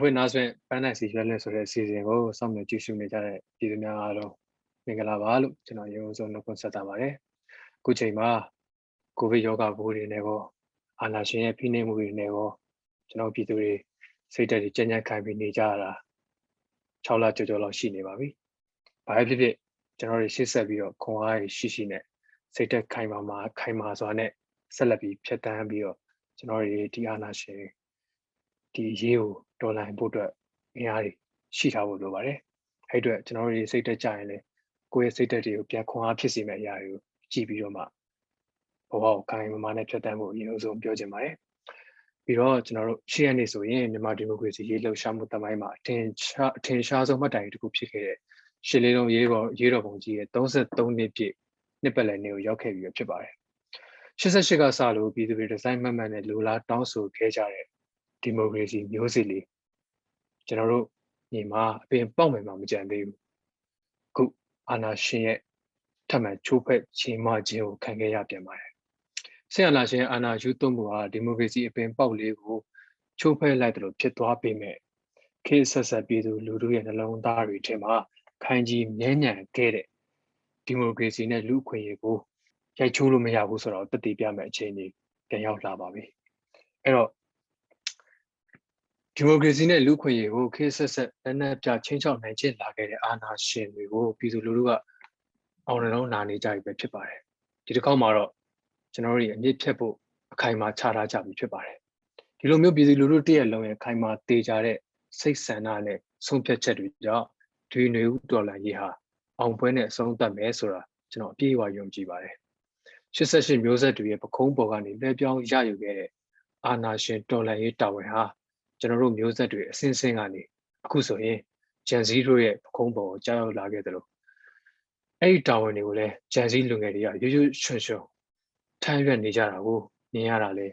ဖွင့်နားဆွင့်ပန်းနိုင်စီရွက်လက်ဆိုတဲ့အစီအစဉ်ကိုစောင့်မျှော်ကြည့်ရှုနေကြတဲ့ပြည်သူများအားလုံးမင်္ဂလာပါလို့ကျွန်တော်ရုံးဆုံးနှုတ်ခွန်းဆက်တာပါတယ်အခုချိန်မှာကိုဗစ်ရောဂါပိုးတွေနဲ့ကောအာဏာရှင်ရဲ့ဖိနှိပ်မှုတွေနဲ့ကောကျွန်တော်ပြည်သူတွေစိတ်ဓာတ်တွေကြမ်းကြမ်းခံပြီးနေကြရတာ6လကျော်ကျော်လောက်ရှိနေပါပြီဘာဖြစ်ဖြစ်ကျွန်တော်တွေရှေ့ဆက်ပြီးတော့ခွန်အားရှိရှိနဲ့စိတ်သက်ခိုင်မာမာခိုင်မာစွာနဲ့ဆက်လက်ပြီးဖြတ်တန်းပြီးတော့ကျွန်တော်တွေဒီအာဏာရှင်ဒီရေးကို တော်လှန်ဖို့အတွက်အင်အားတွေရှိထားဖို့လိုပါတယ်အဲ့အတွက်ကျွန်တော်တို့စိတ်သက်ကြရင်လေကိုယ့်ရဲ့စိတ်သက်တွေကိုပြန်ခွန်အားဖြစ်စေမယ့်အရာတွေကိုကြည့်ပြီးတော့မှဘဝကိုခိုင်မာမာနဲ့ဖြတ်တန်းဖို့အရင်ဆုံးပြောချင်ပါတယ်ပြီးတော့ကျွန်တော်တို့ရှေ့ရနေဆိုရင်မြန်မာဒီမိုကရေစီရေးလှုပ်ရှားမှုတမိုင်းမှာအထင်ရှားအထင်ရှားဆုံးမှတ်တိုင်တစ်ခုဖြစ်ခဲ့တဲ့ရှစ်လေးလုံးရေးပေါ်ရေးတော်ပုံကြီးရဲ့33နှစ်ပြည့်နှစ်ပတ်လည်နေ့ကိုရောက်ခဲ့ပြီးဖြစ်ပါတယ်88ကစလို့ပြည်သူတွေဒီဇိုင်းမှတ်မှန်နဲ့လိုလားတောင်းဆိုခဲ့ကြတဲ့ ဒီမိုကရေစီမျိုးစစ်လေးကျွန်တော်တို့ညီမအပင်ပေါက်မယ်မှမကြံသေးဘူးခုအာနာရှင်ရဲ့ထပ်မံချိုးဖက်ချိန်မခြင်းကိုခံခဲ့ရပြန်ပါတယ်ဆရာနာရှင်အာနာယူသွမှုဟာဒီမိုကရေစီအပင်ပေါက်လေးကိုချိုးဖက်လိုက်တယ်လို့ဖြစ်သွားပေမဲ့ခေတ်ဆက်ဆက်ပြည်သူလူထုရဲ့နှလုံးသားတွေထဲမှာခိုင်ကြီးမြဲညံခဲ့တဲ့ဒီမိုကရေစီနဲ့လူ့အခွင့်အရေးကိုရိုက်ချိုးလို့မရဘူးဆိုတော့တည်တည်ပြမယ်အခြေအနေပြန်ရောက်လာပါပြီအဲ့တော့ ဒီမိုကရေစီနဲ့လူ့ခွင့်ရေးကိုခေတ်ဆက်ဆက်လက်နက်ပြချင်းချောက်နိုင်ခြင်းလာခဲ့တဲ့အာဏာရှင်တွေကိုပြည်သူလူထုကအောင်လုံးနာနေကြပြီပဲဖြစ်ပါတယ်ဒီတစ်ခေါက်မှာတော့ကျွန်တော်တို့အမြင့်ဖြတ်ဖို့အခိုင်အမာချထားကြပြီဖြစ်ပါတယ်ဒီလိုမျိုးပြည်သူလူထုတည့်ရလုံးရဲ့ခိုင်မာတေချာတဲ့စိတ်ဆန္ဒနဲ့ဆုံးဖြတ်ချက်တွေကြောင့်ဒီနေဦးဒေါ်လာရေးဟာအောင်ပွဲနဲ့အဆုံးသတ်မယ်ဆိုတာကျွန်တော်အပြည့်အဝယုံကြည်ပါတယ်88မျိုးဆက်တွေရဲ့ပခုံးပေါ်ကနေလဲပြောင်းရယူခဲ့တဲ့အာနာရှင်တော်လှန်ရေးတာဝန်ဟာ ကျွန်တော်တို့မျိုးဆက်တွေအစင်းစင်းကနေအခုဆိုရင်ဂျန်ဇီတို့ရဲ့ပခုံးပေါ်ကိုကြောက်ရောက်လာခဲ့တယ်လို့အဲ့ဒီတာဝန်တွေကိုလည်းဂျန်ဇီလူငယ်တွေကရွရွချွန်ချွန်ထမ်းရွက်နေကြတာကိုမြင်ရတာလေ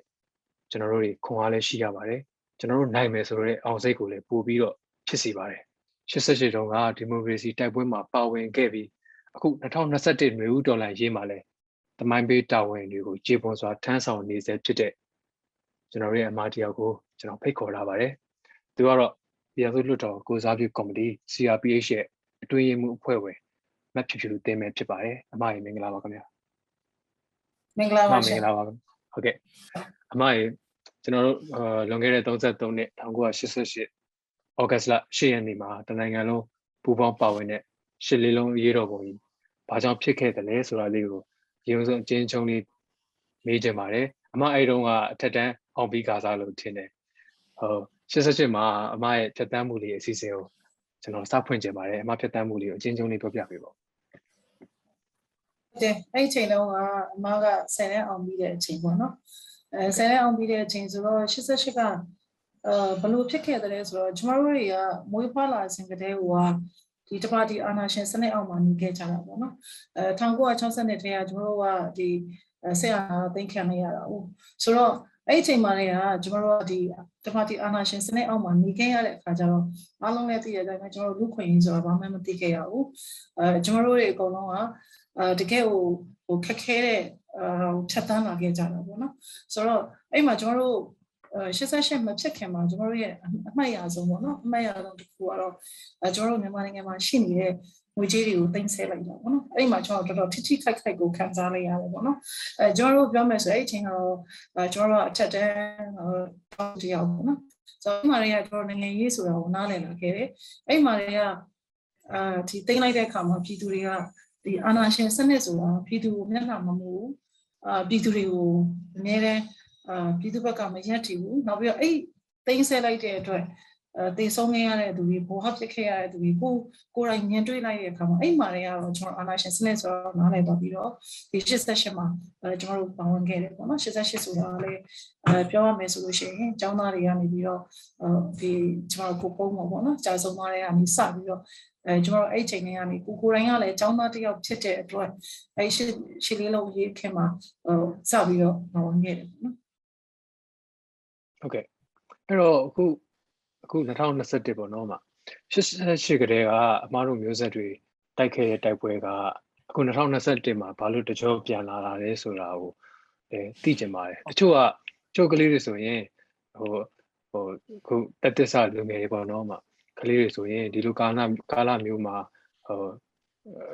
ကျွန်တော်တို့တွေခွန်အားလည်းရှိရပါတယ်ကျွန်တော်တို့နိုင်မယ်ဆိုတော့အောင်စိတ်ကိုလည်းပို့ပြီးတော့ဖြစ်စီပါတယ်88တုန်းကဒီမိုကရေစီတိုက်ပွဲမှာပါဝင်ခဲ့ပြီးအခု2021မျိုးဒေါ်လာရေးမှာလဲတမိုင်းပေးတာဝန်တွေကိုခြေပွန်စွာထမ်းဆောင်နေစေဖြစ်တဲ့ ကျွန်တော်ရဲ့အမတယောက်ကိုကျွန်တော်ဖိတ်ခေါ်လာပါတယ်သူကတော့ပြည်သူ့လွှတ်တော်ကိုစားပြုကော်မတီ CRPH ရဲ့အတွင်းရေးမှူးအဖွဲ့ဝင်မတ်ဖြူဖြူတင်မယ်ဖြစ်ပါတယ်အမရေမင်္ဂလာပါခင်ဗျာမင်္ဂလာပါရှင်မင်္ဂလာပါဟုတ်ကဲ့အမရေကျွန်တော်တို့လွန်ခဲ့တဲ့33နှစ်1988ဩဂတ်စ်လ10ရက်နေ့မှာတနိုင်ငံလုံးပူးပေါင်းပါဝင်တဲ့ရှစ်လေးလုံးရေးတော်ပုံကြီးဘာကြောင့်ဖြစ်ခဲ့တယ်လဲဆိုတာလေးကိုရုံဆုံးအချင်းချင်းလေးမေးကြပါတယ်အမအဲ့တုန်းကအထက်တန်း အောင်ပြီးကာစားလို့ထင်တယ်ဟုတ်88မှာအမရဲ့ဖြတ်တန်းမှုလေးအစီအစဉ်ကိုကျွန်တော်စဖွင့်ကြပါတယ်အမဖြတ်တန်းမှုလေးကိုအချင်းချင်းလေးပြောပြပေးပါတဲ့အဲ့ဒီချိန်တုန်းကအမက10နဲ့အောင်ပြီးတဲ့အချိန်ပေါ့နော်အဲ10နဲ့အောင်ပြီးတဲ့အချိန်ဆိုတော့88ကအဲဘလို့ဖြစ်ခဲ့တယ်ဆိုတော့ကျမတို့တွေကမွေးဖွားလာစဉ်ကတည်းကဒီတပါတီအာနာရှင်စနစ်အောက်မှာနေခဲ့ကြတာပေါ့နော်အဲ1960နှစ်တည်းကကျမတို့ကဒီဆက်အာနာသိမ်းခံရတာဟုတ်ဆိုတော့ အဲ့ဒီအချိန်မှာလည်းကျမတို့ကဒီတပါတီအာနာရှင်စနစ်အောက်မှာနေခဲ့ရတဲ့အခါကျတော့အားလုံးလည်းသိရတဲ့အတိုင်းကျမတို့လူခွင့်ရေးဆိုတာဘာမှမသိခဲ့ရဘူးအဲကျမတို့တွေအကုန်လုံးကအဲတကယ်ဟိုဟိုခက်ခဲတဲ့အာဖြတ်တန်းလာခဲ့ကြတာပေါ့နော်ဆိုတော့အဲ့မှာကျမတို့88မဖြစ်ခင်မှာကျွန်တော်တို့ရဲ့အမှတ်အရဆုံးပေါ့နော်အမှတ်အရဆုံးတစ်ခုကတော့ကျွန်တော်တို့မြန်မာနိုင်ငံမှာရှိနေတဲ့ ငွေကြေးတွေကိုတင်ဆက်လိုက်တာပေါ့နော်အဲ့ဒီမှာကျွန်တော်တော်တော်ထိထိခိုက်ခိုက်ကိုခံစားလိုက်ရတယ်ပေါ့နော်အဲကျွန်တော်တို့ပြောမယ်ဆိုအဲ့ဒီအချိန်ကတော့ကျွန်တော်တို့အထက်တန်းတော့တရားပေါ့နော်ဆိုတော့ဒီမှာတွေကကျွန်တော်နိုင်ငံရေးဆိုတာကိုနားလည်လာခဲ့တယ်အဲ့ဒီမှာတွေကအာဒီတင်လိုက်တဲ့အခါမှာပြည်သူတွေကဒီအာဏာရှင်စနစ်ဆိုတာပြည်သူကိုမျက်နှာမမူအာပြည်သူတွေကိုအများနဲ့အာပြည်သူဘက်ကမရက်တည်ဘူးနောက်ပြီးတော့အဲ့သိမ်းဆဲလိုက်တဲ့အတွက် အဲတည်ဆုံးခဲ့ရတဲ့သူတွေဘောဟဖြစ်ခဲ့ရတဲ့သူတွေကိုကိုယ်တိုင်မြင်တွေ့လိုက်တဲ့အခါမှာအဲ့မှာတွေကတော့ကျွန်တော်အာနာရှင်စနစ်ဆိုတော့နားလည်တော့ပြီးတော့ဒီ88မှာအဲကျွန်တော်တို့ပါဝင်ခဲ့တယ်ပေါ့နော်88ဆိုတာလည်းအဲပြောရမယ်ဆိုလို့ရှိရင်ကျောင်းသားတွေကနေပြီးတော့ဒီကျွန်တော်ကိုပုံမှာပေါ့နော်ကြာဆုံးသွားတဲ့ကနေစပြီးတော့အဲကျွန်တော်အဲ့ချိန်တွေကနေကိုကိုတိုင်းကလည်းကျောင်းသားတစ်ယောက်ဖြစ်တဲ့အတွက်အဲ့ရှစ်ရှစ်လေးလုံးရေးခင်မှာဟိုစပြီးတော့ပါဝင်ခဲ့တယ်ပေါ့နော်ဟုတ်ကဲ့အဲ့တော့အခု အခု2021ပေါ့နော်မှာ88ကတည်းကအမားတို့မျိုးဆက်တွေတိုက်ခဲ့တဲ့တိုက်ပွဲကအခု2021မှာဘာလို့တကြောပြန်လာတာလဲဆိုတာကိုအဲသိကျင်ပါတယ်တချို့ကချို့ကလေးတွေဆိုရင်ဟိုဟဟိုခုတက်တက်ဆလူငယ်တွေပေါ့နော်မကလေးတွေဆိုရင်ဒီလိုကာလကာလမျိုးမှာဟို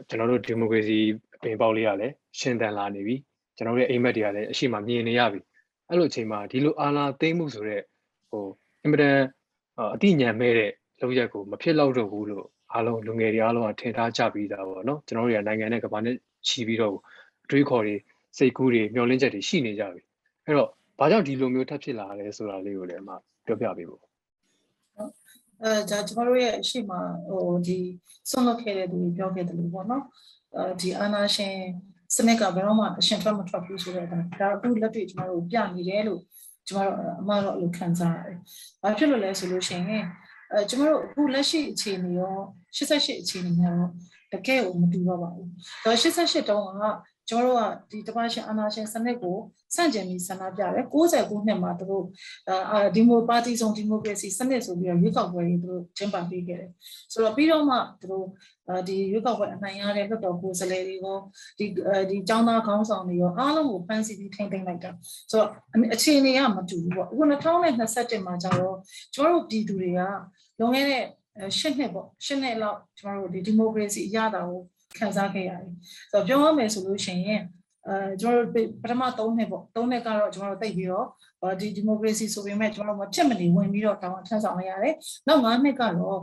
ကျွန်တော်တို့ဒီမိုကရေစီအပင်ပေါက်လေးရလဲရှင်းတန်လာနေပြီကျွန်တော်တို့ရဲ့အိမ်မက်တွေကလည်းအရှိမမြင်နေရပြီအဲ့လိုအချိန်မှာဒီလိုအာလာသိမ့်မှုဆိုတော့ဟိုအင်မတန် အတိညာမဲ့တဲ့လောက်ရက်ကိုမဖြစ်တော့တော့ဘူးလို့အားလုံးလူငယ်တွေအားလုံးကထင်ထားကြပြီးသားပေါ့နော်ကျွန်တော်တို့ရနိုင်ငံနဲ့ကမ္ဘာနဲ့ချီပြီးတော့အတွေးခေါ်တွေစိတ်ကူးတွေမျှော်လင့်ချက်တွေရှိနေကြပြီအဲ့တော့ဘာကြောင့်ဒီလိုမျိုးထပ်ဖြစ်လာလဲဆိုတာလေးကိုလည်းအမပြောပြပေးဖို့အဲဒါကျမတို့ရဲ့အရှိမဟိုဒီဆွန့်လွတ်ခဲ့တဲ့သူတွေပြောခဲ့တယ်လို့ပေါ့နော်အဲဒီအာနာရှင်စနစ်ကဘယ်တော့မှအရှင်ထွက်မထွက်ဘူးဆိုတော့ဒါဒါအခုလက်တွေ့ကျမတို့ပြနေတယ်လို့ ကျမတို့အမှားတော့အဲ့လိုခံစားရတယ်။ဘာဖြစ်လို့လဲဆိုလို့ရှိရင်အဲကျမတို့အခုလက်ရှိအခြေအနေရော88အခြေအနေများတော့တကယ်ကိုမတူတော့ပါဘူး။ဒါ88တုန်းက ကျမတို့ကဒီတပတ်ရှင်အာနာရှင်စနစ်ကိုစန့်ကျင်ပြီးဆန္ဒပြတယ်69နှစ်မှာသူတို့အာဒီမိုပါတီဆောင်ဒီမိုကရေစီစနစ်ဆိုပြီးတော့ရွေးကောက်ပွဲတွေသူတို့ကျင်းပပေးခဲ့တယ်ဆိုတော့ပြီးတော့မှသူတို့ဒီရွေးကောက်ပွဲအနိုင်ရတဲ့လွှတ်တော်ကိုယ်စားလှယ်တွေရောဒီဒီចောင်းသားခေါင်းဆောင်တွေရောအားလုံးကိုဖမ်းဆီးပြီးထိန်းသိမ်းလိုက်တာဆိုတော့အခြေအနေကမတူဘူးပေါ့အခု2021မှာကျတော့ကျမတို့ပြည်သူတွေကလွန်ခဲ့တဲ့ရှစ်နှစ်ပေါ့ရှစ်နှစ်လောက်ကျမတို့ဒီဒီမိုကရေစီအရတာကို ခံစားခဲ့ရတယ်ဆိုတော့ပြောရမယ်ဆိုလို့ရှိရင်အဲကျွန်တော်တို့ပထမ3နှစ်ပေါ့3နှစ်ကတော့ကျွန်တော်တို့တိတ်ပြီးတော့ဒီဒီမိုကရေစီဆိုပေမဲ့ကျွန်တော်တို့မဖြစ်မနေဝင်ပြီးတော့တောင်းထမ်းဆောင်ရရတယ်။နောက်9နှစ်ကတော့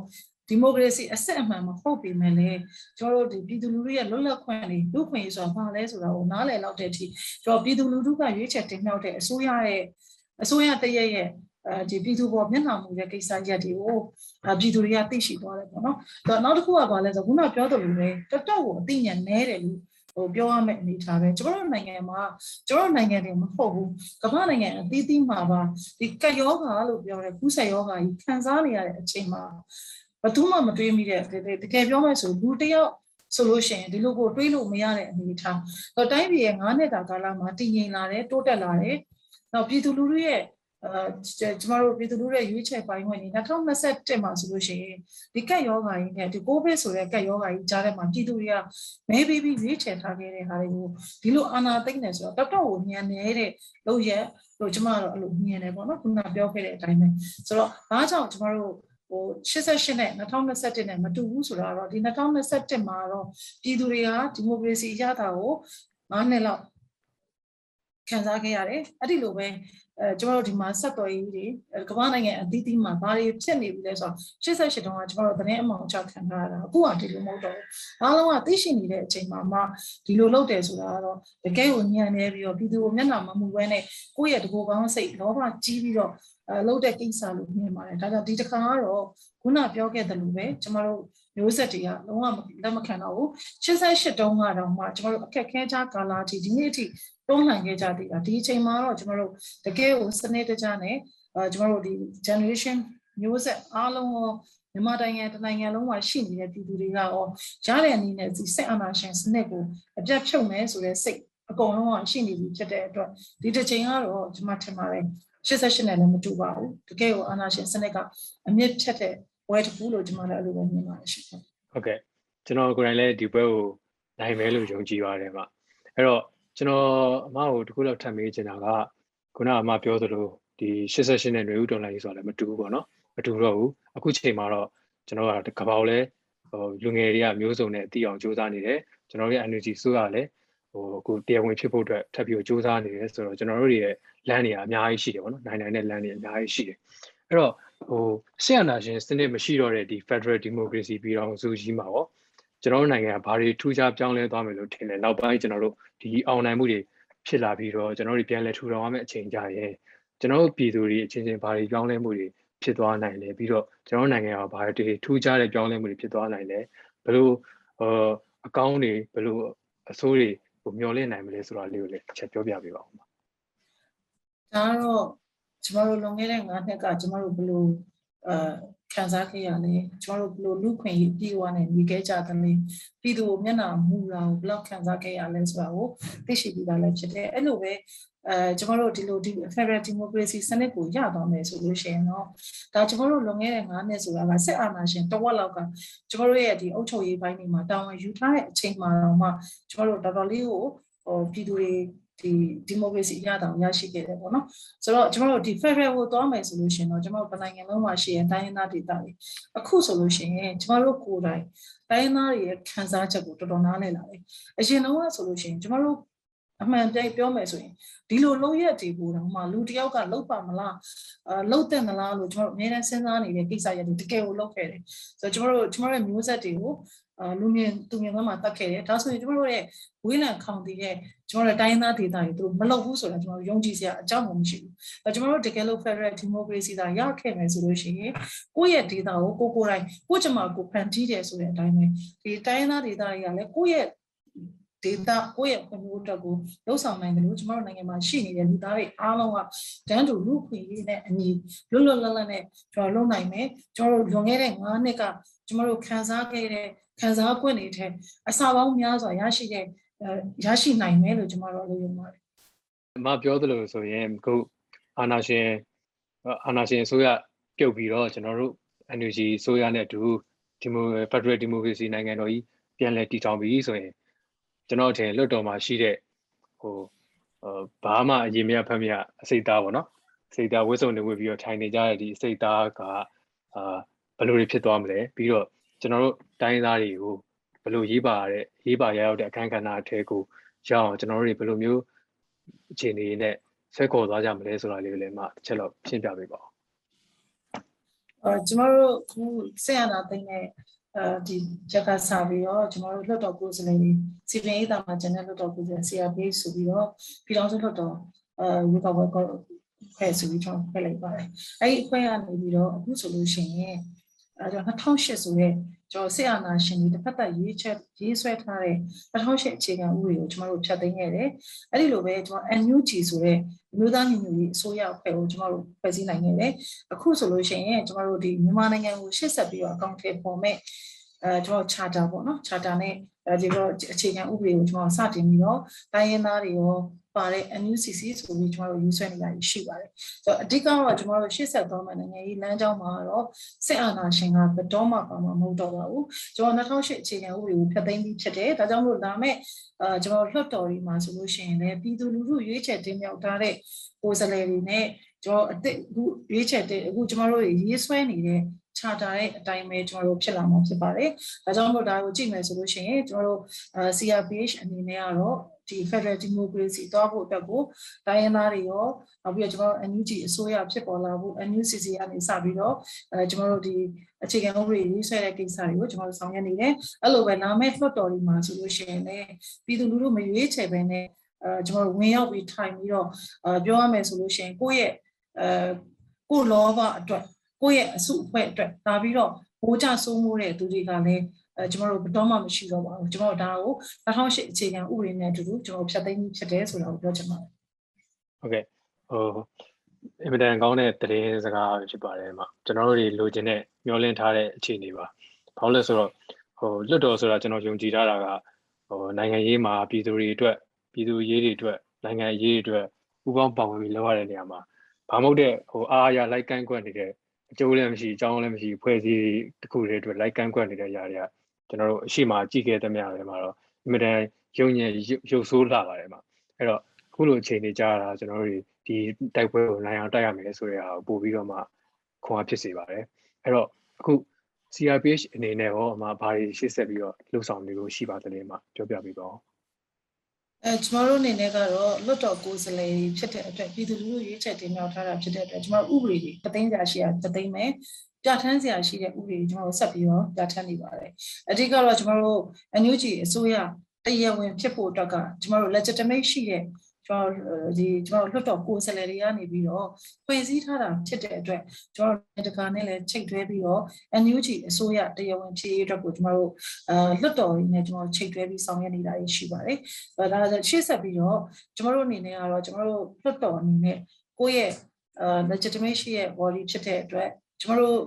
ဒီမိုကရေစီအစစ်အမှန်မဟုတ်ပေမဲ့လည်းကျွန်တော်တို့ဒီပြည်သူလူထုရဲ့လွတ်လပ်ခွင့်တွေလူခွင့်ရေးဆိုတာဘာလဲဆိုတာကိုနားလည်လောက်တဲ့အထိကျွန်တော်ပြည်သူလူထုကရွေးချယ်တင်မြှောက်တဲ့အစိုးရရဲ့အစိုးရတရက်ရဲ့ အဲဒီပြည်သူပေါ်မျက်နှာမူတဲ့ကိစ္စရက်တွေကိုပြည်သူတွေကသိရှိသွားတယ်ပေါ့နော်။ဒါနောက်တစ်ခုကဘာလဲဆိုခုနပြောသလိုပဲတော်တော်ကိုအသိဉာဏ်နည်းတယ်လို့ဟိုပြောရမယ့်အနေထားပဲကျွန်တော်တို့နိုင်ငံမှာကျွန်တော်နိုင်ငံတွေမဟုတ်ဘူးကမ္ဘာနိုင်ငံအသီးသီးမှာပါဒီကက်ယောဂါလို့ပြောတဲ့ကုသယောဂါကြီးခံစားနေရတဲ့အချိန်မှာဘယ်သူမှမတွေးမိတဲ့တကယ်ပြောမယ်ဆိုလူတယောက်ဆိုလို့ရှိရင်ဒီလိုကိုတွေးလို့မရတဲ့အနေအထားတော့တိုင်းပြည်ရဲ့9နှစ်တာကာလမှာတည်ငြိမ်လာတယ်တိုးတက်လာတယ်နောက်ပြည်သူလူထုရဲ့ အဲကျမတို့ပြည်သူလူထုရဲ့ရွေးချယ်ပိုင်းဝင်နေ2021မှာဆိုလို့ရှိရင်ဒီကက်ယောဂါကြီးနဲ့ဒီကိုဗစ်ဆိုတဲ့ကက်ယောဂါကြီးကြားထဲမှာပြည်သူတွေကမဲပေးပြီးရွေးချယ်ထားခဲ့တဲ့ဟာတွေကိုဒီလိုအာဏာသိမ်းနေဆိုတော့တော်တော်ကိုညံနေတဲ့လို့ရက်လို့ကျမတို့အဲ့လိုညံနေပေါ့နော်ခုနပြောခဲ့တဲ့အတိုင်းပဲဆိုတော့ဘာကြောင့်ကျမတို့ဟို88နဲ့2021နဲ့မတူဘူးဆိုတော့ဒီ2021မှာတော့ပြည်သူတွေကဒီမိုကရေစီရတာကို9နှစ်လောက် ခံစားခဲ့ရတယ်အဲ့ဒီလိုပဲအဲကျွန်တော်တို့ဒီမှာဆက်သွယ်ရေးတွေကမ္ဘာနိုင်ငံအသီးသီးမှာဘာတွေဖြစ်နေပြီလဲဆိုတော့88တုန်းကကျွန်တော်တို့သတင်းအမှောင်ချခံထားရတာအခုကဒီလိုမဟုတ်တော့ဘူးအားလုံးကသိရှိနေတဲ့အချိန်မှာမှဒီလိုလုပ်တယ်ဆိုတာကတော့တကယ်ကိုညံနေပြီးတော့ပြည်သူကိုမျက်နှာမမူဘဲနဲ့ကိုယ့်ရဲ့တကူကောင်းစိတ်လောဘကြီးပြီးတော့အဲလုပ်တဲ့ကိစ္စလို့မြင်ပါတယ်ဒါကြောင့်ဒီတစ်ခါကတော့ခုနပြောခဲ့တယ်လို့ပဲကျွန်တော်တို့မျိုးဆက်တွေကလုံးဝလက်မခံတော့ဘူး88တုန်းကတော့မှကျွန်တော်တို့အခက်ခဲကြကာလာတီဒီနေ့အထိ တွန်းလှန်ခဲ့ကြသေးတာဒီအချိန်မှာတော့ကျွန်တော်တို့တကယ်ကိုစနစ်တကျနဲ့အဲကျွန်တော်တို့ဒီ generation မျိုးဆက်အားလုံးရောမြန်မာနိုင်ငံတနိုင်ငံလုံးမှာရှိနေတဲ့ပြည်သူတွေကရောရတဲ့အနေနဲ့ဒီစစ်အာဏာရှင်စနစ်ကိုအပြတ်ဖြုတ်မယ်ဆိုတဲ့စိတ်အကုန်လုံးကရှိနေပြီဖြစ်တဲ့အတွက်ဒီတစ်ချိန်ကတော့ကျွန်မထင်ပါတယ်88နဲ့လည်းမတူပါဘူးတကယ်ကိုအာဏာရှင်စနစ်ကအမြင့်ဖြတ်တဲ့ဝဲတစ်ခုလို့ကျွန်မလည်းအဲ့လိုပဲမြင်ပါတယ်ရှင်ဟုတ်ကဲ့ကျွန်တော်ကိုယ်တိုင်လည်းဒီဘက်ကိုနိုင်မယ်လို့ယုံကြည်ပါတယ်ဗျအဲ့တော့ ကျွန်တော်အမကိုတခုလောက်ထပ်မေးချင်တာကခုနအမပြောသလိုဒီ88နဲ့ຫນွေဥတော်လိုင်းဆိုတာလည်းမတူဘူးပေါ့နော်မတူတော့ဘူးအခုချိန်မှာတော့ကျွန်တော်ကကပောက်လဲဟိုလူငယ်တွေကမျိုးစုံနဲ့အတီအောင်စူးစမ်းနေတယ်ကျွန်တော်ရဲ့ energy စိုးရလည်းဟိုအခုတရားဝင်ဖြစ်ဖို့အတွက်ထပ်ပြီးစူးစမ်းနေတယ်ဆိုတော့ကျွန်တော်တို့ရဲ့လမ်းတွေကအများကြီးရှိတယ်ပေါ့နော်နိုင်နိုင်တဲ့လမ်းတွေအများကြီးရှိတယ်အဲ့တော့ဟိုဆီယနာရှင်စနစ်မရှိတော့တဲ့ဒီ Federal Democracy ပြည်တော်စုကြီးမှာပေါ့ ကျွန်တော်တို့နိုင်ငံကဘာတွေထူးခြားပြောင်းလဲသွားမယ်လို့ထင်တယ်နောက်ပိုင်းကျွန်တော်တို့ဒီအောင်နိုင်မှုတွေဖြစ်လာပြီးတော့ကျွန်တော်တို့ပြန်လဲထူထောင်ရမယ့်အချိန်ကြရင်ကျွန်တော်တို့ပြည်သူတွေအချင်းချင်းဘာတွေပြောင်းလဲမှုတွေဖြစ်သွားနိုင်လဲပြီးတော့ကျွန်တော်နိုင်ငံကဘာတွေထူးခြားတဲ့ပြောင်းလဲမှုတွေဖြစ်သွားနိုင်လဲဘယ်လိုအကောင်းတွေဘယ်လိုအဆိုးတွေကိုမျှော်လင့်နိုင်မလဲဆိုတာလေးကိုလည်းချက်ပြောပြပေးပါဦးပါဒါတော့ကျမတို့လွန်ခဲ့တဲ့9နှစ်ကကျမတို့ဘယ်လိုအာ ခံစားခဲ့ရလဲကျွန်တော်တို့ဘယ်လိုလူခွင့်ရေးပြေဝနဲ့ညီခဲ့ကြသလဲပြည်သူမျက်နှာမူတာကိုဘယ်လောက်ခံစားခဲ့ရလဲဆိုတာကိုသိရှိပြီးသားလည်းဖြစ်တယ်အဲ့လိုပဲအဲကျွန်တော်တို့ဒီလိုဒီ Federal Democracy စနစ်ကိုရသွားမယ်ဆိုလို့ရှိရင်တော့ဒါကျွန်တော်တို့လွန်ခဲ့တဲ့9နှစ်ဆိုတာကစစ်အာဏာရှင်တဝက်လောက်ကကျွန်တော်တို့ရဲ့ဒီအုပ်ချုပ်ရေးပိုင်းတွေမှာတာဝန်ယူထားတဲ့အချိန်မှာတော့မှကျွန်တော်တို့တော်တော်လေးကိုဟိုပြည်သူတွေ ဒီဒီမိုကရေစီအရတောင်ရရှိခဲ့တယ်ပေါ့နော်ဆိုတော့ကျွန်တော်တို့ဒီ Federal ကိုသွားမယ်ဆိုလို့ရှိရင်တော့ကျွန်တော်တို့ဗနိုင်ငံလုံးမှာရှိတဲ့တိုင်းရင်းသားဒေသတွေအခုဆိုလို့ရှိရင်ကျွန်တော်တို့ကိုယ်တိုင်တိုင်းရင်းသားတွေရဲ့ခံစားချက်ကိုတော်တော်နားလည်လာတယ်အရင်တော့ဆိုလို့ရှိရင်ကျွန်တော်တို့အမှန်တရားပြောမယ်ဆိုရင်ဒီလိုလုံးရက်တွေကိုတော့မှလူတစ်ယောက်ကလောက်ပါမလားအာလောက်တဲ့မလားလို့ကျွန်တော်တို့အများနဲ့စဉ်းစားနေတဲ့ကိစ္စရက်တွေတကယ်ကိုလောက်ခဲ့တယ်ဆိုတော့ကျွန်တော်တို့ကျွန်တော်တို့မျိုးဆက်တွေကိုအာ လူမြင်သူမြင်ကမှတတ်ခဲ့တယ်ဒါဆိုရင်ကျွန်တော်တို့ရဲ့ဝေးလံခေါင်တည်ရဲ့ကျွန်တော်တို့တိုင်းရင်းသားဒေသတွေသူတို့မလုပ်ဘူးဆိုတာကျွန်တော်တို့ယုံကြည်စရာအကြောင်းမှမရှိဘူးအဲကျွန်တော်တို့တကယ်လို့ Federal Democracy သာရခဲ့မယ်ဆိုလို့ရှိရင်ကိုယ့်ရဲ့ဒေသကိုကိုကိုယ်တိုင်ကိုယ့်ကျမကိုဖန်တီးတယ်ဆိုတဲ့အတိုင်းပဲဒီတိုင်းရင်းသားဒေသတွေကလည်းကိုယ့်ရဲ့ဒေတာကိုယ့်ရဲ့ဖွံ့ဖြိုးအတွက်ကိုလှုပ်ဆောင်နိုင်တယ်လို့ကျွန်တော်တို့နိုင်ငံမှာရှိနေတဲ့လူသားတွေအားလုံးကတန်းတူလူခွင့်ရေးနဲ့အညီလွတ်လွတ်လပ်လပ်နဲ့ကျွန်တော်လုပ်နိုင်မယ်ကျွန်တော်တို့လွန်ခဲ့တဲ့9နှစ်ကကျွန်တော်တို့ခံစားခဲ့တဲ့ ခံစား권တွေထဲအစာပေါင်းများစွာရရှိတဲ့ရရှိနိုင်မယ်လို့ကျွန်တော်တို့လုပ်ရပါတယ်အမပြောသလိုဆိုရင်ခုအာနာရှင်အာနာရှင်အစိုးရပြုတ်ပြီးတော့ကျွန်တော်တို့ NUG အစိုးရနဲ့အတူဒီမိုဖက်ဒရယ်ဒီမိုကရေစီနိုင်ငံတော်ကြီးပြန်လည်တည်ထောင်ပြီးဆိုရင်ကျွန်တော်အထင်လွတ်တော်မှာရှိတဲ့ဟိုဘာမှအရင်မြတ်ဖက်မြတ်အစိတ်သားပေါ့နော်အစိတ်သားဝစ်စုံနေဝစ်ပြီးတော့ထိုင်နေကြတဲ့ဒီအစိတ်သားကအာဘယ်လိုတွေဖြစ်သွားမလဲပြီးတော့ ကျွန်တော်တို့တိုင်းသားတွေကိုဘယ်လိုရေးပါရတဲ့ရေးပါရရောက်တဲ့အခန်းကဏ္ဍအထဲကိုရအောင်ကျွန်တော်တို့တွေဘယ်လိုမျိုးအခြေအနေနဲ့ဆွဲခေါ်သွားကြမလဲဆိုတာလေးကိုလည်းမှတစ်ချက်တော့ရှင်းပြပေးပါဦးအဲကျွန်တော်တို့ခုဆက်ရတာသိတဲ့အဲဒီချက်ကစားပြီးတော့ကျွန်တော်တို့လွှတ်တော်ကိုယ်စားလှယ်တွေစီပင်ရေးတာမှာကျန်တဲ့လွှတ်တော်ကိုယ်စားလှယ် CRP ဆိုပြီးတော့ပြည်တော်စုလွှတ်တော်အဲဝေကောက်ပွဲဖွဲ့ဆိုပြီးကျွန်တော်ဖွဲ့လိုက်ပါတယ်အဲဒီအဖွဲ့ကနေပြီးတော့အခုဆိုလို့ရှိရင် အဲကျွန်တော်2008ဆိုတဲ့ကျွန်တော်ဆက်အာနာရှင်တွေတစ်ဖက်သက်ရေးချက်ရေးဆွဲထားတဲ့2008အခြေခံဥပဒေကိုကျွန်တော်တို့ဖျက်သိမ်းခဲ့တယ်။အဲ့ဒီလိုပဲကျွန်တော် NUG ဆိုတဲ့မျိုးသားညီညွတ်ရေးအစိုးရအဖွဲ့ကိုကျွန်တော်တို့ဖွဲ့စည်းနိုင်ခဲ့တယ်။အခုဆိုလို့ရှိရင်ကျွန်တော်တို့ဒီမြန်မာနိုင်ငံကိုရှေ့ဆက်ပြီးတော့အကောင့်ထဲပေါ်မဲ့အဲကျွန်တော် charter ပေါ့နော် charter နဲ့အဲဒီတော့အခြေခံဥပဒေကိုကျွန်တော်စတင်ပြီးတော့တိုင်းရင်းသားတွေရော ပါတဲ့ NUCC ဆိုပြီးကျွန်တော်တို့ယူဆွဲနေတာရှိပါတယ်။ဆိုတော့အဓိကတော့ကျွန်တော်တို့ရှေ့ဆက်သွားမယ့်နိုင်ငံရေးလမ်းကြောင်းမှာတော့စစ်အာဏာရှင်ကဘယ်တော့မှပါမှာမဟုတ်တော့ပါဘူး။ကျွန်တော်2008အခြေခံဥပဒေကိုဖျက်သိမ်းပြီးဖြစ်တယ်။ဒါကြောင့်မို့လာမယ့်အာကျွန်တော်လွှတ်တော်တွေမှာဆိုလို့ရှိရင်လည်းပြည်သူလူထုရွေးချယ်တင်မြှောက်ထားတဲ့ကိုယ်စားလှယ်တွေနဲ့ကျွန်တော်အစ်အခုရွေးချယ်တဲ့အခုကျွန်တော်တို့ရေးဆွဲနေတဲ့ချာတာတဲ့အတိုင်းပဲကျွန်တော်တို့ဖြစ်လာမှာဖြစ်ပါတယ်။ဒါကြောင့်မို့ဒါကိုကြည့်မယ်ဆိုလို့ရှိရင်ကျွန်တော်တို့ CRPH အနေနဲ့ကတော့ ဒီ Federal Democracy သွားဖို့အတွက်ကိုတိုင်းရင်းသားတွေရောနောက်ပြီးတော့ကျွန်တော်တို့ NUG အစိုးရဖြစ်ပေါ်လာဖို့ NUCC ကနေစပြီးတော့အဲကျွန်တော်တို့ဒီအခြေခံဥပဒေရေးဆွဲတဲ့ကိစ္စတွေကိုကျွန်တော်တို့ဆောင်ရွက်နေတယ်အဲ့လိုပဲနာမည်လွှတ်တော်ဒီမှာဆိုလို့ရှိရင်လည်းပြည်သူလူထုမရွေးချယ်ပဲနဲ့အဲကျွန်တော်တို့ဝင်ရောက်ပြီးထိုင်ပြီးတော့အဲပြောရမယ်ဆိုလို့ရှိရင်ကိုယ့်ရဲ့အဲကိုယ်လောဘအတွက်ကိုယ့်ရဲ့အစုအဖွဲ့အတွက်ဒါပြီးတော့ဘိုးကြစိုးမိုးတဲ့သူတွေကလည်း အဲကျွန်တော်တို့ဘယ်တော့မှမရှိတော့ပါဘူးကျွန်တော်တို့ဒါကို2008အခြေခံဥပဒေနဲ့အတူတူကျွန်တော်ဖြတ်သိမ်းဖြစ်တယ်ဆိုတာကိုပြောချင်ပါတယ်ဟုတ်ကဲ့ဟိုအင်မတန်ကောင်းတဲ့တရင်စကားဖြစ်ပါတယ်မှာကျွန်တော်တို့တွေလိုချင်တဲ့မျှော်လင့်ထားတဲ့အခြေအနေပါဘာလို့လဲဆိုတော့ဟိုလွတ်တော်ဆိုတာကျွန်တော်ယုံကြည်ထားတာကဟိုနိုင်ငံရေးမှာပြည်သူတွေအတွက်ပြည်သူရေးတွေအတွက်နိုင်ငံရေးတွေအတွက်ပူးပေါင်းပါဝင်ပြီးလုပ်ရတဲ့နေရာမှာဘာမဟုတ်တဲ့ဟိုအားအရာလိုက်ကန့်ကွက်နေတဲ့အကျိုးလည်းမရှိအကြောင်းလည်းမရှိဖွဲ့စည်းတစ်ခုတည်းအတွက်လိုက်ကန့်ကွက်နေတဲ့အရာတွေက ကျွန်တော်တို့အရှိမကြည့်ခဲ့တဲ့မြတွေမှာတော့အင်မတန်ယုံညံ့ရုပ်ဆိုးလာပါတယ်မှာအဲ့တော့အခုလိုအခြေအနေကြားတာကျွန်တော်တို့ဒီတိုက်ပွဲကိုနိုင်အောင်တိုက်ရမယ်ဆိုတဲ့ဟာကိုပို့ပြီးတော့မှခွန်အားဖြစ်စေပါတယ်အဲ့တော့အခု CRPH အနေနဲ့ရောအမဘာတွေရှေ့ဆက်ပြီးတော့လှုပ်ဆောင်နေလို့ရှိပါသလဲမှာပြောပြပေးပါဦးအဲကျမတို့အနေနဲ့ကတော့လွတ်တော်ကိုယ်စားလှယ်ဖြစ်တဲ့အတွက်ပြည်သူလူထုရွေးချယ်တင်မြှောက်ထားတာဖြစ်တဲ့အတွက်ကျမတို့ဥပဒေတွေတသိန်းကြာရှိရတသိန်းပဲ ပြဋ္ဌာန်းစရာရှိတဲ့ဥပဒေတွေကျမတို့ဆက်ပြီးတော့ပြဋ္ဌာန်းနေပါတယ်အဓိကတော့ကျမတို့ NUG အစိုးရတရားဝင်ဖြစ်ဖို့အတွက်ကကျမတို့ legitimate ရှိတဲ့ကျွန်တော်ဒီကျွန်တော်လွတ်တော်ကိုယ်စားလှယ်တွေကနေပြီးတော့ဖွဲ့စည်းထားတာဖြစ်တဲ့အတွက်ကျွန်တော်တကာနဲ့လည်းချိတ်တွဲပြီးတော့ NUG အစိုးရတရားဝင်ဖြစ်ရေးအတွက်ကိုကျွန်တော်တို့အာလွတ်တော်တွေနဲ့ကျွန်တော်ချိတ်တွဲပြီးဆောင်ရွက်နေတာရှိပါတယ်။ဒါဒါရှေ့ဆက်ပြီးတော့ကျွန်တော်တို့အနေနဲ့ကတော့ကျွန်တော်တို့လွတ်တော်အနေနဲ့ကိုယ့်ရဲ့အာ legitimate ရဲ့ body ဖြစ်တဲ့အတွက် ကျွန်တော်တို့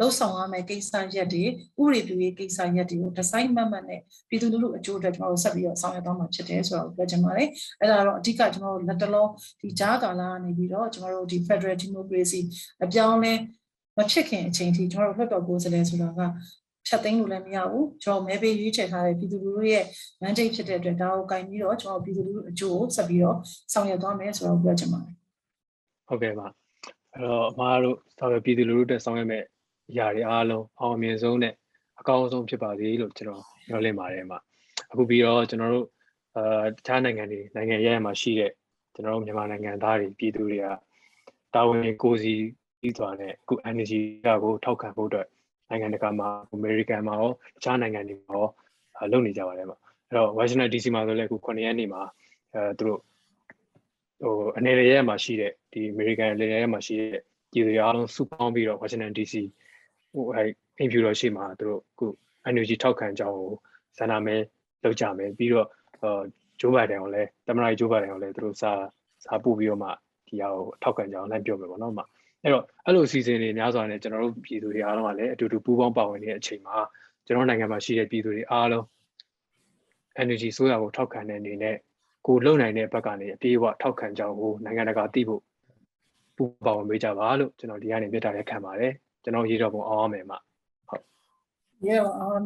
လှုပ်ဆောင်ရမယ့်ကိစ္စရက်တွေဥပဒေပြုရေးကိစ္စရက်တွေကိုဒီဇိုင်းမှတ်မှတ်နဲ့ပြည်သူလူထုအကျိုးအတွက်ကျွန်တော်တို့ဆက်ပြီးတော့ဆောင်ရွက်သွားမှာဖြစ်တယ်ဆိုတော့ပြောချင်ပါတယ်။အဲ့ဒါတော့အဓိကကျွန်တော်တို့လက်တလုံးဒီကြားကာလကနေပြီးတော့ကျွန်တော်တို့ဒီ Federal Democracy အပြောင်းလဲမဖြစ်ခင်အချိန်ထိကျွန်တော်တို့လွှတ်တော်ကိုယ်စားလှယ်ဆိုတာကဖြတ်သိမ်းလို့လည်းမရဘူးကျွန်တော်မဲပေးရွေးချယ်ထားတဲ့ပြည်သူလူထုရဲ့ mandate ဖြစ်တဲ့အတွက်ဒါကိုကင်ပြီးတော့ကျွန်တော်ပြည်သူလူထုအကျိုးကိုဆက်ပြီးတော့ဆောင်ရွက်သွားမယ်ဆိုတော့ပြောချင်ပါတယ်ဟုတ်ကဲ့ပါ အဲ့တော့အမားတို့ဆောက်ရပြည်သူလူထုတက်ဆောင်ရမယ့်အရာတွေအားလုံးအောင်အမြင်ဆုံးနဲ့အကောင်းဆုံးဖြစ်ပါစေလို့ကျွန်တော်ပြောလင့်ပါတယ်မှာအခုပြီးတော့ကျွန်တော်တို့အာတခြားနိုင်ငံတွေနိုင်ငံရဲမှာရှိတဲ့ကျွန်တော်တို့မြန်မာနိုင်ငံသားတွေပြည်သူတွေကတာဝန်ကိုယ်စီပြီးသွားတဲ့အခု energy ကကိုထောက်ခံဖို့အတွက်နိုင်ငံတကာမှာအမေရိကန်မှာရောတခြားနိုင်ငံတွေမှာရောအာလုပ်နေကြပါတယ်မှာအဲ့တော့ Washington DC မှာဆိုလည်းအခု9ရက်နေ့မှာအဲသူတို့ ဟိုအနေနဲ့ရဲမှာရှိတဲ့ဒီ American လေရဲမှာရှိတဲ့ပြည်သူတွေအားလုံးစုပေါင်းပြီးတော့ Washington DC ဟိုအဲအင်ဖြူတော်ရှိမှာသူတို့အခု energy ထောက်ခံကြောင်းကိုစန္ဒမဲလောက်ကြမယ်ပြီးတော့ဟိုဂျိုးဘိုင်ဒန်ကိုလည်းတမန်တော်ဂျိုးဘိုင်ဒန်ကိုလည်းသူတို့စာစာပို့ပြီးတော့မှဒီဟာကိုထောက်ခံကြောင်းလည်းပြောမယ်ပေါ့နော်မှအဲ့တော့အဲ့လိုအစီအစဉ်တွေများစွာနဲ့ကျွန်တော်တို့ပြည်သူတွေအားလုံးကလည်းအတူတူပူးပေါင်းပါဝင်နေတဲ့အချိန်မှာကျွန်တော်နိုင်ငံမှာရှိတဲ့ပြည်သူတွေအားလုံး energy ဆိုရကိုထောက်ခံတဲ့အနေနဲ့ ကိုလုံနိုင်တဲ့ဘက်ကနေအပြေးအဝထောက်ခံကြောင်းကိုနိုင်ငံတကာသိဖို့ပူပေါင်းပေးကြပါလို့ကျွန်တော်ဒီကနေပြတာလည်းခံပါတယ်ကျွန်တော်ရေတော်ပုံအောင်ရမယ်မှာရေအောင်အောင်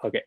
ဟုတ်ကဲ့